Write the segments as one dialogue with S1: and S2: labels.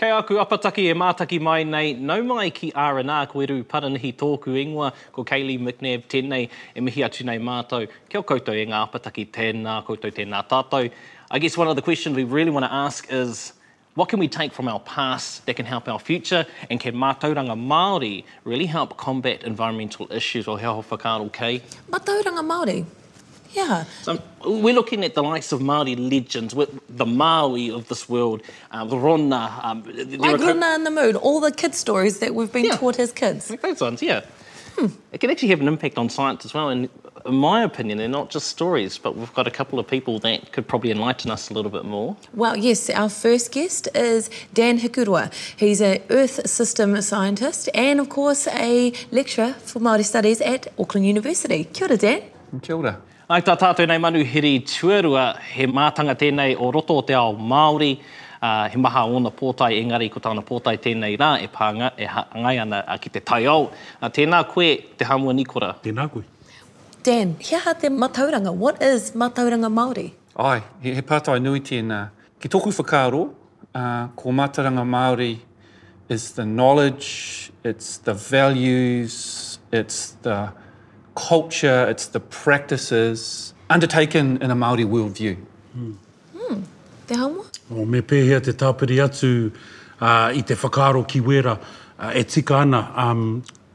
S1: Kei āku apataki e mātaki mai nei, nau mai ki R&R ko Eru Paranihi tōku ingoa, ko Kaylee McNab tēnei e mihi atu nei mātou ki a koutou e ngā apataki, tēnā koutou, tēnā tātou. I guess one of the questions we really want to ask is what can we take from our past that can help our future and can mātauranga Māori really help combat environmental issues, o he aha ō whakaaro kei.
S2: Mātauranga Māori? Yeah.
S1: So we're looking at the likes of Maori legends, the Maui of this world, uh, the Rona. Um,
S2: like Rona and the Moon, all the kid stories that we've been yeah. taught as kids.
S1: Like those ones, yeah. Hmm. It can actually have an impact on science as well. And in my opinion, they're not just stories, but we've got a couple of people that could probably enlighten us a little bit more.
S2: Well yes, our first guest is Dan Hikuroa. He's a Earth System Scientist and of course a lecturer for Māori Studies at Auckland University. Kia ora Dan.
S3: Kia ora.
S1: Ai tā tātou nei manu hiri tuarua, he mātanga tēnei o roto o te ao Māori, he maha ōna pōtae engari ko tāna pōtae tēnei rā e pānga, e hāngai ana ki te taiao. Tēnā koe Te Hāmua Nikora.
S3: Tēnā koe.
S2: Dan, he aha te matauranga, what is matauranga Māori?
S3: Āe, he pātai nui tēnā. Ki tōku whakaaro, ko Mātauranga Māori is the knowledge, it's the values, it's the culture, it's the practices undertaken in a Māori world
S2: view. Hm, te aha
S4: mua? Oh, me pēhea te tāpiri atu i te whakaaro ki wēra e tika ana?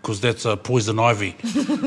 S4: Because that's a poison ivy.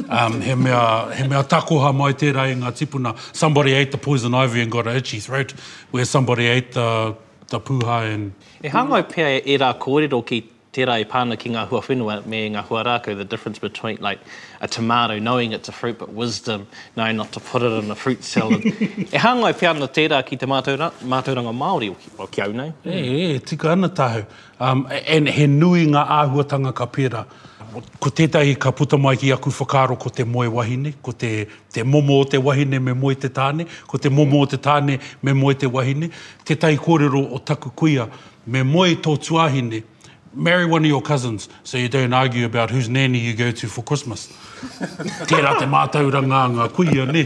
S4: Um, he, mea, he mea takoha mai tērā i ngā tipuna. Somebody ate the poison ivy and got a itchy throat, where somebody ate the, the pūhā and...
S1: E hāngai pea e ērā kōrero ki tērā e pā ana ki ngā huawhenua me ngā huarākau, the difference between like a tomato, knowing it's a fruit, but wisdom, knowing not to put it in a fruit salad. e hāngai pea ana tērā ki te mātauranga Māori, well, ki au nei.
S4: E, e, tika ana tāhau. Um, and he nui ngā āhuatanga ka pērā. Ko tētahi ka puta mai ki aku whakaaro ko te moe wahine, ko te, te momo o te wahine me moe te tāne, ko te momo o te tāne me moe te wahine. Tētahi kōrero o taku kuia, me moe tō tuāhine, marry one of your cousins so you don't argue about whose nanny you go to for Christmas. Tērā te mātauranga
S1: a ngā
S2: kuia, nē?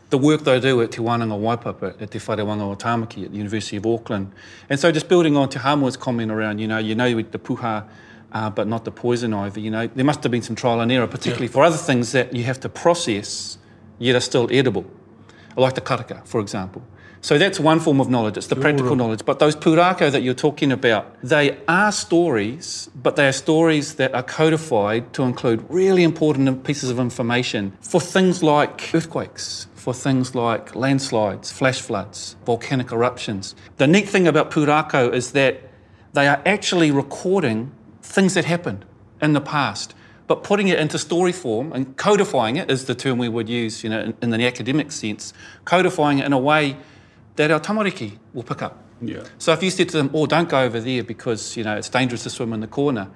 S2: the
S3: work that I do at Te Wānanga Waipapa at Te Wharewango o Tāmaki at the University of Auckland. And so just building on Te Hamua's comment around, you know, you know the puha uh, but not the poison ivy, you know, there must have been some trial and error, particularly yeah. for other things that you have to process yet are still edible, like the karaka, for example. So that's one form of knowledge, it's the practical knowledge. But those purako that you're talking about, they are stories, but they are stories that are codified to include really important pieces of information for things like earthquakes, for things like landslides, flash floods, volcanic eruptions. The neat thing about Purako is that they are actually recording things that happened in the past, but putting it into story form and codifying it is the term we would use, you know, in, in the academic sense, codifying it in a way that our tamariki will pick up.
S4: Yeah.
S3: So if you said to them, oh, don't go over there because, you know, it's dangerous to swim in the corner,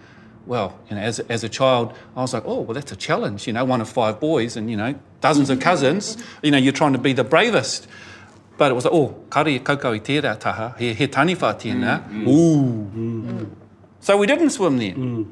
S3: well, you know, as, as a child, I was like, oh, well, that's a challenge. You know, one of five boys and, you know, dozens of cousins, you know, you're trying to be the bravest. But it was like, oh, kare kaukau i tērā taha, he, he tani whā tēnā, mm, mm, ooh. Mm, mm. So we didn't swim then. Mm.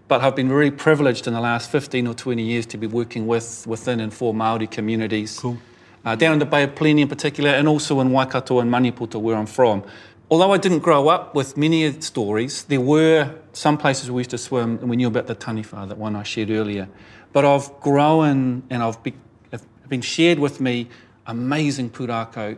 S3: But I've been really privileged in the last 15 or 20 years to be working with within and for Maori communities.
S4: Cool.
S3: Uh, down in the Bay of Plenty in particular, and also in Waikato and Maniputa, where I'm from. Although I didn't grow up with many stories, there were some places we used to swim, and we knew about the Taniwha, that one I shared earlier. But I've grown and I've become have been shared with me amazing purako,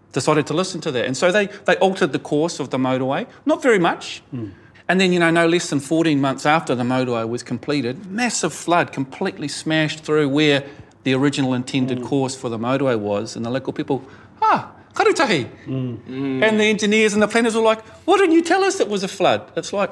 S3: decided to listen to that. And so they, they altered the course of the motorway, not very much. Mm. And then, you know, no less than 14 months after the motorway was completed, massive flood completely smashed through where the original intended mm. course for the motorway was. And the local people, ah, karutahi. Mm. And the engineers and the planners were like, why didn't you tell us it was a flood? It's like,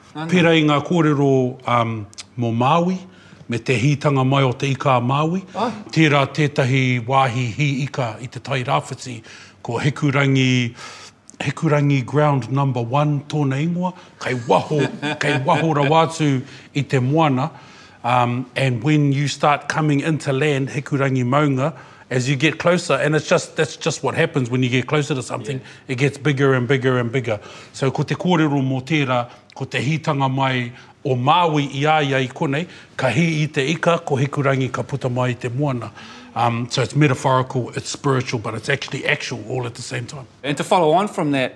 S4: Pērā i ngā kōrero mō Māui me te hītanga mai o Te Ika-a-Māui, tērā tētahi wāhi hī ika i Te Tai Rāwhiti, ko Hikurangi, Hikurangi Ground Number One tōna ingoa, kei waho, kei waho rawa atu i te moana, and when you start coming into land, Hikurangi Maunga, As you get closer, and it's just, that's just what happens when you get closer to something, it gets bigger and bigger and bigger. So ko te kōrero mō tērā, ko te hītanga mai o Māui i a ia i konei, ka hī i te ika, ko Hikurangi ka puta mai i te moana. Um, so it's metaphorical, it's spiritual, but it's actually actual all at the same time.
S3: And to follow on from that,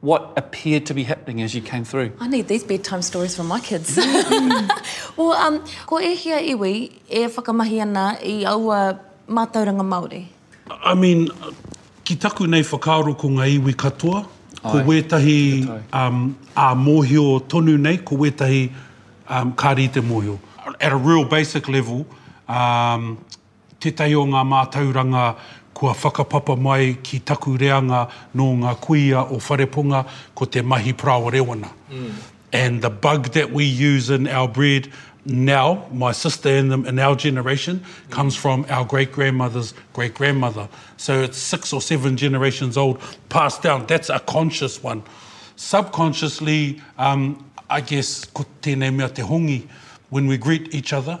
S3: What appeared to be happening as you came through?
S2: I need these bedtime stories for my kids. well, um, ko e hia iwi e whakamahi ana i aua mātauranga Māori?
S4: I mean, ki taku nei whakaaro ko ngā iwi katoa, ko wētahi um, ā mōhio tonu nei, ko wētahi um, kāre i te mōhio. At a real basic level, um, Tētahi o ngā mātauranga kua whakapapa mai ki taku reanga nō ngā kuia o Wharepunga ko te mahi parāoa rewana. And the bug that we use in our bread now, my sister and them in our generation, comes from our great grandmother's great grandmother. So it's six or seven generations old, passed down, that's a conscious one. Subconsciously, um, I guess ko tēnei mea te hongi, when we greet each other,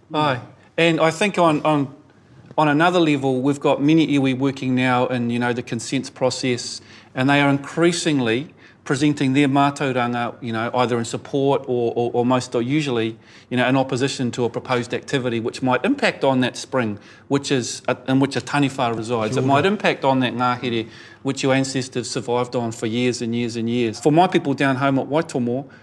S4: mm. and I
S3: think on, on On another level, we've got many iwi working now in you know the consents process, and they are increasingly presenting their mātauranga, you know, either in support or, or, or most or usually, you know, in opposition to a proposed activity which might impact on that spring, which is a, in which a taniwha resides. Sure. It might impact on that ngāhere which your ancestors survived on for years and years and years. For my people down home at Waitomo,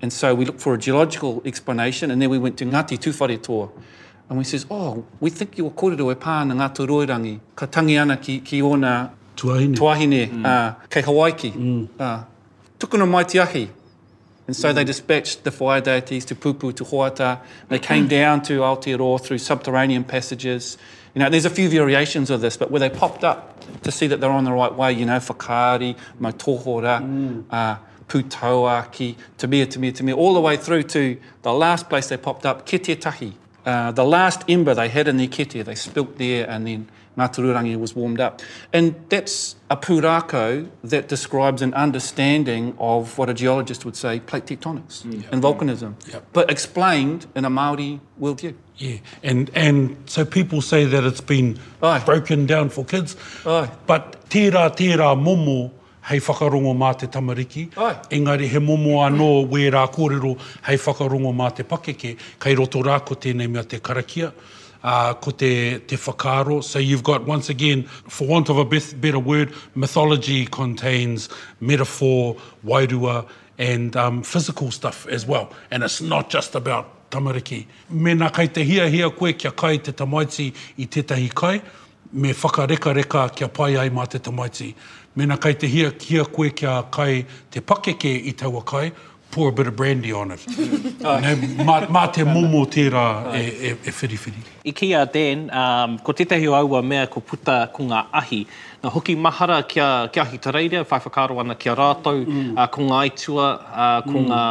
S3: And so we looked for a geological explanation and then we went to Ngati Tuwharetoa. And we says, oh, we think your korero e pā ana ngā Tūroirangi. Ka tangi ana ki, ki ōna
S4: tuahine,
S3: tuahine mm. uh, kei Hawaiki. Mm. Uh, tukuna mai te ahi. And so mm. they dispatched the fire deities to Pupu, to Hoata. They came mm. down to Aotearoa through subterranean passages. You know, there's a few variations of this, but where they popped up to see that they're on the right way, you know, Whakaari, Mautohora, mm. uh, Putauaki, Tamia, Tamia, Tamia, all the way through to the last place they popped up, Kite Tahi. Uh, the last ember they had in their kite, they spilt there and then Maturangi was warmed up. And that's a purako that describes an understanding of what a geologist would say plate tectonics
S4: mm, yep,
S3: and volcanism,
S4: yep.
S3: but explained in a Maori worldview.
S4: Yeah, and, and so people say that it's been
S3: Aye.
S4: broken down for kids,
S3: Aye.
S4: but tērā tērā mumu hei whakarongo mā te tamariki, engari he momo anō wērā kōrero hei whakarongo mā te pakeke, kei roto rā ko tēnei mea te karakia, ā, ko te, te whakaaro, so you've got, once again, for want of a beth, better word, mythology contains metaphor, wairua, and um, physical stuff as well, and it's not just about tamariki. Mēnā kei te hiahia koe kia kai te tamaiti i tētahi kai, Me whakarekareka kia pai ai mā te tamaiti. Mēnā kei te hiakia koe kia kai te pakeke i taua kai, pour a bit of brandy on it. Mā, mā te momo tērā e, e, e whiriwhiri.
S1: I kī a Dan, um, ko tētahi o aua mea ko puta ko ngā ahi. Nā hoki mahara ki a, ki a Ahitereiria, whai whakaaro ana ki a rātou, uh, ko ngā aitua, uh, ko ngā,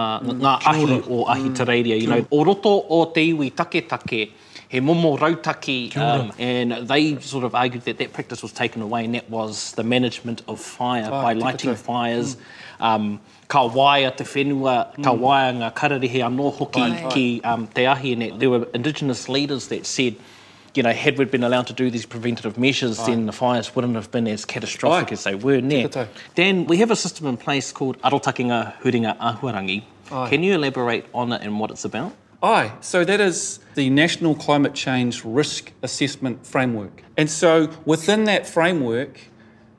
S1: ngā ahi o Ahitereiria, you know. O roto o te iwi taketake, he momo rautaki, um, and they sort of argued that that practice was taken away, and that was the management of fire, ah,
S3: by
S1: lighting fires, mm um, ka waia te whenua, ka mm. waia ngā kararehe anō hoki
S2: ai,
S1: ki um, te ahi. And there were indigenous leaders that said, you know, had we been allowed to do these preventative measures, ai. then the fires wouldn't have been as catastrophic
S3: ai.
S1: as they were.
S3: Ne?
S1: Dan, we have a system in place called Arotakinga Huringa Ahuarangi.
S3: Ai.
S1: Can you elaborate on it and what it's about?
S3: Aye, so that is the National Climate Change Risk Assessment Framework. And so within that framework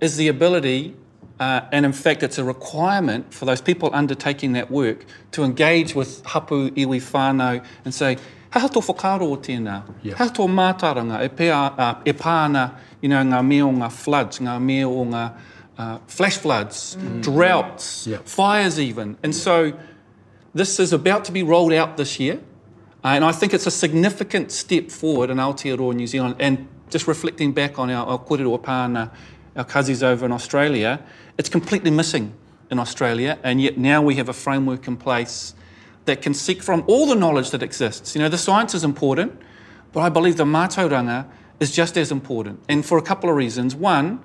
S3: is the ability Uh, and in fact, it's a requirement for those people undertaking that work to engage with hapu, iwi, whānau and say, ha hato whakaro o tēnā,
S4: yes.
S3: ha mātaranga, e, pea, uh, e pāna, you know, ngā mea o ngā floods, ngā mea o ngā uh, flash floods, mm. droughts,
S4: mm. Yep.
S3: fires even. And yep. so this is about to be rolled out this year. Uh, and I think it's a significant step forward in Aotearoa New Zealand and just reflecting back on our, our kōrero pāna our cousins over in Australia, it's completely missing in Australia, and yet now we have a framework in place that can seek from all the knowledge that exists. You know, the science is important, but I believe the mātauranga is just as important, and for a couple of reasons. One,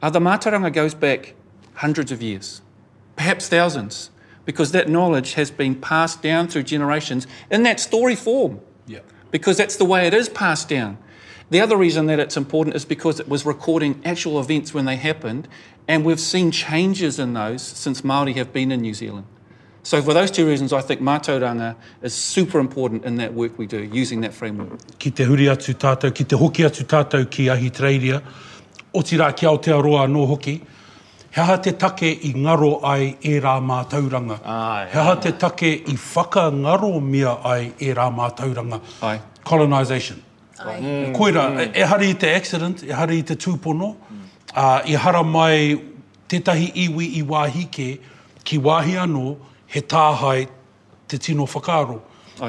S3: uh, the mātauranga goes back hundreds of years, perhaps thousands, because that knowledge has been passed down through generations in that story form.
S4: Yeah.
S3: Because that's the way it is passed down. The other reason that it's important is because it was recording actual events when they happened, and we've seen changes in those since Māori have been in New Zealand. So for those two reasons, I think Mātauranga is super important in that work we do, using that framework.
S4: Ki te huri atu tātou, ki te hoki atu tātou ki ahi treiria, o tira ki Aotearoa no hoki, He aha te take i ngaro ai ērā mātauranga? He aha te take i whakangaromia ai ērā mātauranga? Colonisation. Koirā, ehara i te accident, ehara i te tūpono, ā, i haramai tētahi iwi i wāhi kē, ki wāhi anō he tāhae te tino
S3: whakaaro.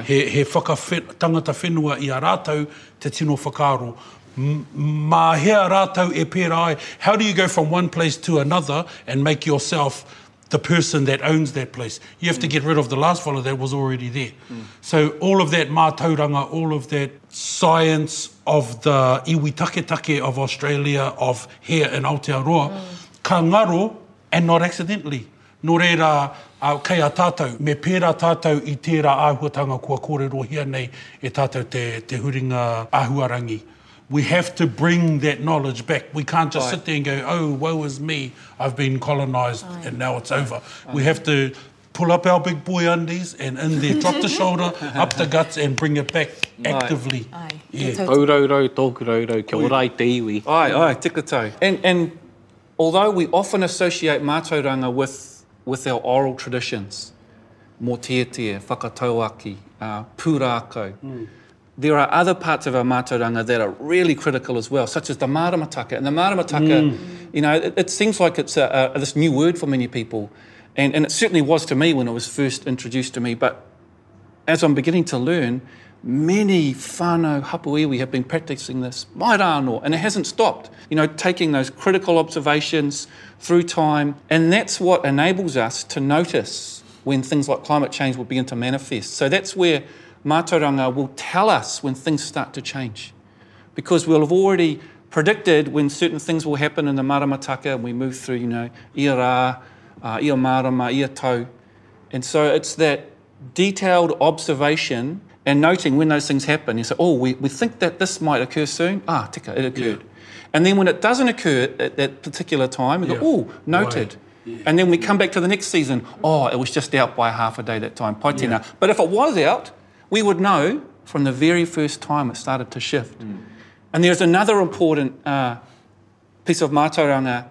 S4: He, he whakawhe, tangata whenua i a rātou te tino whakaaro. Mā hea rātou e pērā ai? How do you go from one place to another and make yourself the person that owns that place. You have to get rid of the last fellow that was already there. Mm. So all of that mātauranga, all of that science of the iwi taketake of Australia, of here in Aotearoa, mm. ka ngaro And not accidentally. Nō reira, kei a tātou, me pērā tātou i tērā āhuatanga kua kōrerohia nei e tātou te, te huringa āhuarangi. We have to bring that knowledge back. We can't just sit there and go, oh, woe is me, I've been colonised and now it's over. We have to pull up our big boy undies and in there, drop the shoulder, up the guts and bring it back actively.
S1: Tau raurau, tōku raurau, kia ora i te iwi.
S3: Ai, ai, tika tau. And, and... although we often associate mātauranga with, with our oral traditions, mō tia tia, whakatauaki, uh, pūrākau, mm. there are other parts of our mātauranga that are really critical as well, such as the maramataka. And the maramataka, mm. you know, it, it seems like it's a, a, this new word for many people, And, and it certainly was to me when it was first introduced to me. But as I'm beginning to learn, many whānau hapuiwi have been practicing this, mai rānō, and it hasn't stopped. You know, taking those critical observations through time, and that's what enables us to notice when things like climate change will begin to manifest. So that's where mātauranga will tell us when things start to change, because we'll have already predicted when certain things will happen in the maramataka, and we move through, you know, irā, uh, ia marama, ia tau. And so it's that detailed observation and noting when those things happen. You say, oh, we, we think that this might occur soon. Ah, tika, it occurred. Yeah. And then when it doesn't occur at that particular time, we yeah. go, oh, noted. Right. Yeah. And then we come back to the next season, oh, it was just out by half a day that time, paitena. But if it was out, we would know from the very first time it started to shift. Mm. And there's another important uh, piece of mātauranga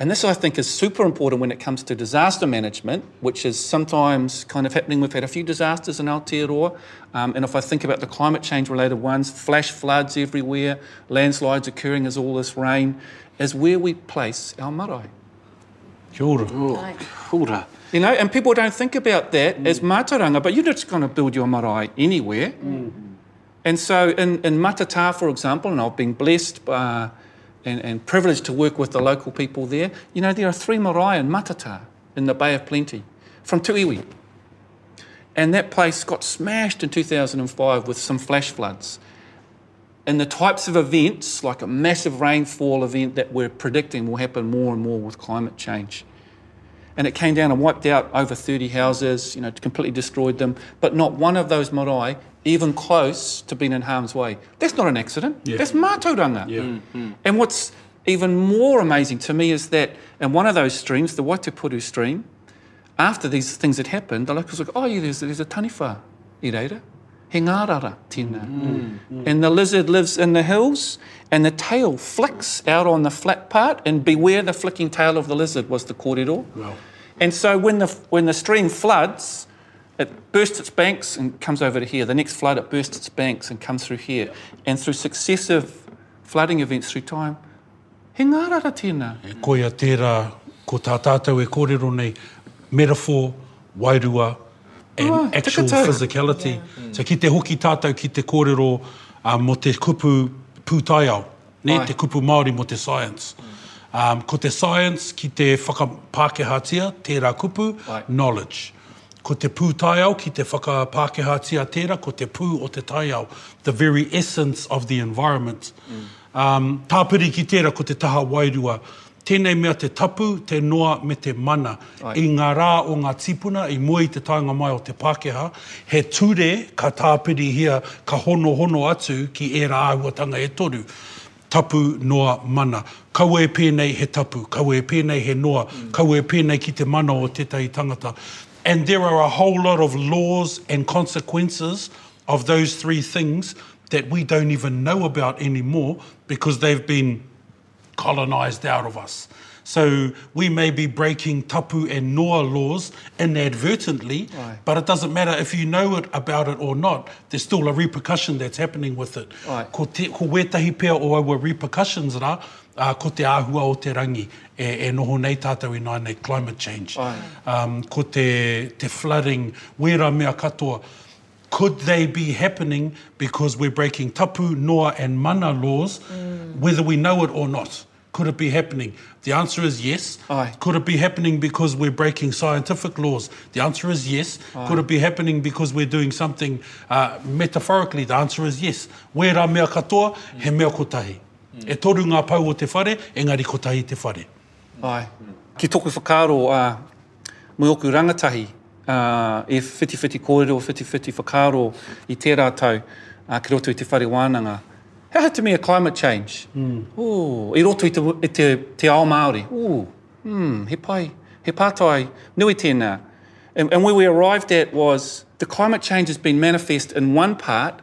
S3: and this, I think, is super important when it comes to disaster management, which is sometimes kind of happening. We've had a few disasters in Aotearoa, um, and if I think about the climate change related ones, flash floods everywhere, landslides occurring as all this rain, is where we place our marae.
S4: Kia ora.
S1: Oh, kia ora.
S3: You know, and people don't think about that mm. as mātauranga, but you're just going to build your marae anywhere. Mm. And so in, in Matata, for example, and I've been blessed by. Uh, and, and privileged to work with the local people there. You know, there are three marae in Matata in the Bay of Plenty from Tuiwi. And that place got smashed in 2005 with some flash floods. And the types of events, like a massive rainfall event that we're predicting will happen more and more with climate change. And it came down and wiped out over 30 houses, you know, completely destroyed them. But not one of those marae even close to being in harm's way. That's not an accident. Yeah. That's mātauranga.
S4: Yeah. Mm-hmm.
S3: And what's even more amazing to me is that in one of those streams, the Waitupuru stream, after these things had happened, the locals were like, oh, yeah, there's, there's a taniwha i He ngārara tēnā. Mm, mm. And the lizard lives in the hills, and the tail flicks out on the flat part, and beware the flicking tail of the lizard was the kōrero.
S4: Wow.
S3: And so when the, when the stream floods, it bursts its banks and comes over to here. The next flood, it bursts its banks and comes through here. And through successive flooding events through time, He ngārara tēnā.
S4: Koia tērā, ko tā tātou e kōrero nei, metaphor, wairua, and actual physicality. So ki te hoki tātou ki te kōrero mō te kupu pūtaiao, nē, te kupu Māori mō te science. Ko te science ki te whakapākehātia tērā kupu, knowledge. Ko te pūtaiao ki te whakapākehātia tērā, ko te pū o te taiao, the very essence of the environment. Tāpiri ki tērā ko te taha wairua. Tēnei mea te tapu, te noa me te mana. I ngā rā o ngā tīpuna i mua i te taenga mai o te Pākehā, he ture ka tāpirihia, ka honohono atu ki ērā āhuatanga e toru, tapu, noa, mana. Kaua e pēnei he tapu, kaua e pēnei he noa, kaua e pēnei ki te mana o tētahi tangata. And there are a whole lot of laws and consequences of those three things that we don't even know about anymore because they've been colonised out of us. So we may be breaking tapu and noa laws inadvertently, Aye. but it doesn't matter if you know it, about it or not, there's still a repercussion that's happening with it.
S3: Aye.
S4: Ko, te, ko wētahi pea o aua repercussions ra, uh, ko te āhua o te rangi e, e noho nei tātou i nāne climate change. Um, ko te, te flooding, wērā mea katoa. could they be happening because we're breaking tapu, noa and mana laws, mm. whether we know it or not? could it be happening? The answer is yes.
S3: Aye.
S4: Could it be happening because we're breaking scientific laws? The answer is yes. Aye. Could it be happening because we're doing something uh, metaphorically? The answer is yes. Where are mea katoa, he mea kotahi. Mm. E toru ngā pau o te whare, engari kotahi te whare.
S3: Ae. Ki toku whakaaro, a, mo oku rangatahi, a, e whitiwhiti korero, whitiwhiti whakaaro i tera tau, a, ki roto i te whare wananga, he aha te mea climate change? Ooh, i roto i te, i te, te ao Maori, ooh, hmm, he pai, he patai nui tena. And, and where we arrived at was, the climate change has been manifest in one part,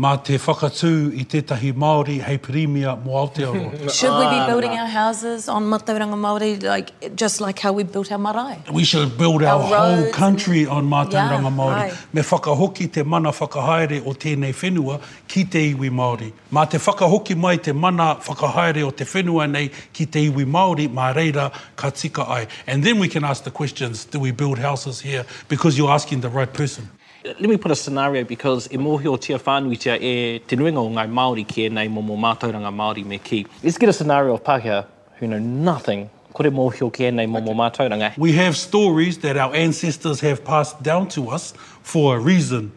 S4: Mā te whakatū i tētahi Māori hei Pirimia mō Aotearoa.
S2: Should we be building our houses on Matauranga Maori like just like how we built our marae?
S4: We should build our whole country on Mātauranga Māori. Me whakahoki te mana whakahaere o tēnei whenua ki te iwi Māori. Mā te whakahoki mai te mana whakahaere o te whenua nei ki te iwi Māori mā reira ka tika ai. And then we can ask the questions, do we build houses here? Because you're asking the right person.
S1: Let me put a scenario because e mōhiotia whānuitia e te nuinga o Ngāi Māori ki ēnei momo mātauranga Māori me kī. Let's get a scenario of Pākehā who know nothing, kore mōhio ki ēnei momo mātauranga.
S4: We have stories that our ancestors have passed down to us for a reason.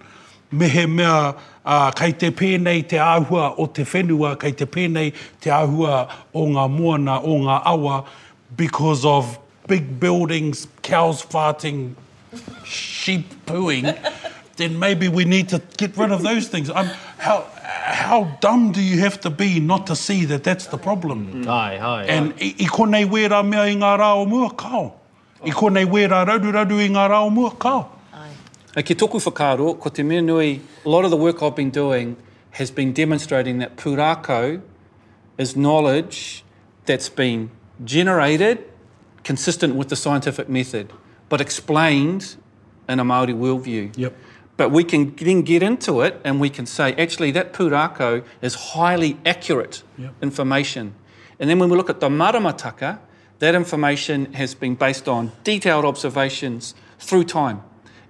S4: Mehemea kei te pēnei te āhua o te whenua, kei te pēnei te āhua o ngā moana, o ngā awa because of. big buildings, cows farting, sheep pooing, then maybe we need to get rid of those things. I'm, how, how dumb do you have to be not to see that that's the problem?
S1: Mm. Aye, aye,
S4: and aye. I, i konei wērā mea i ngā rā o mua, kao. I konei wērā raruraru i ngā rā o mua, kao.
S3: Aye. Ki toku whakaaro, ko te mea nui, a lot of the work I've been doing has been demonstrating that pūrākau is knowledge that's been generated consistent with the scientific method, but explained in a Māori worldview.
S4: Yep.
S3: But we can then get into it and we can say, actually, that purako is highly accurate
S4: yep.
S3: information. And then when we look at the maramataka, that information has been based on detailed observations through time.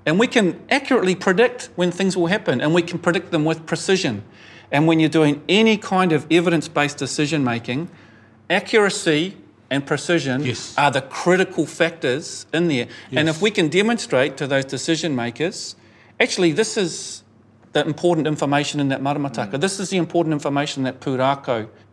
S3: And we can accurately predict when things will happen and we can predict them with precision. And when you're doing any kind of evidence based decision making, accuracy and precision
S4: yes.
S3: are the critical factors in there.
S4: Yes.
S3: And if we can demonstrate to those decision makers, Actually, this is the important information in that maramataka. Mm. This is the important information in that purako.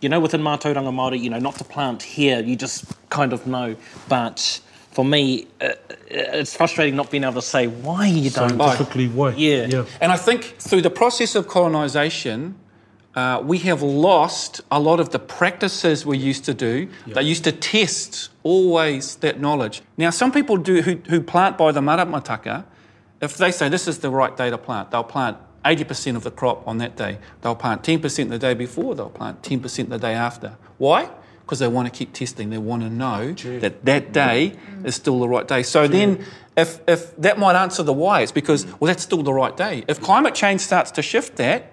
S3: you
S1: know, within Mātauranga Māori, you know, not to plant here, you just kind of know, but for me, uh, uh it's frustrating not being able to say why you don't.
S4: Scientifically, why?
S1: Yeah.
S4: yeah.
S3: And I think through the process of colonisation, uh, we have lost a lot of the practices we used to do. Yep. They used to test always that knowledge. Now, some people do who, who plant by the maramataka, if they say this is the right day to plant, they'll plant 80% of the crop on that day. They'll plant 10% the day before, they'll plant 10% the day after. Why? Because they want to keep testing. They want to know Gee. that that day mm. is still the right day. So Gee. then, if, if that might answer the why, it's because, well, that's still the right day. If climate change starts to shift that,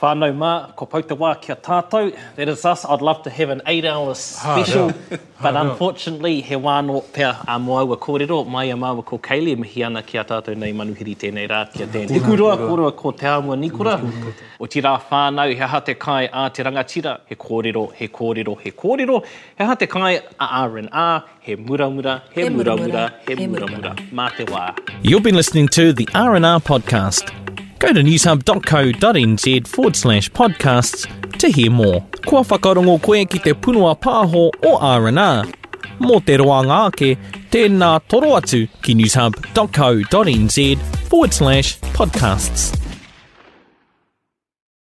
S1: Whanau ma, kua
S3: pau
S1: te wa ki a tatou, that is us, I'd love to have an eight hour special but unfortunately he wa ano pea a mo aua korero, mai a maua ko Kaylee e mihi ana ki a tatou nei manuhiri tenei ra ki a Dan Hikuroa korua ko Te Aumua Nikora, otira whanau he aha te kai a te rangatira, he korero, he korero, he korero, he aha te kai a RNR, He muramura, he muramura, he muramura, mā te wā.
S5: You've been listening to the R&R podcast. Go to newshub.co.nz forward slash podcasts to hear more. Kua whakarongo koe ki te punua pāho o R&R? Mō te roanga ake, tēnā toro atu ki newshub.co.nz forward slash podcasts.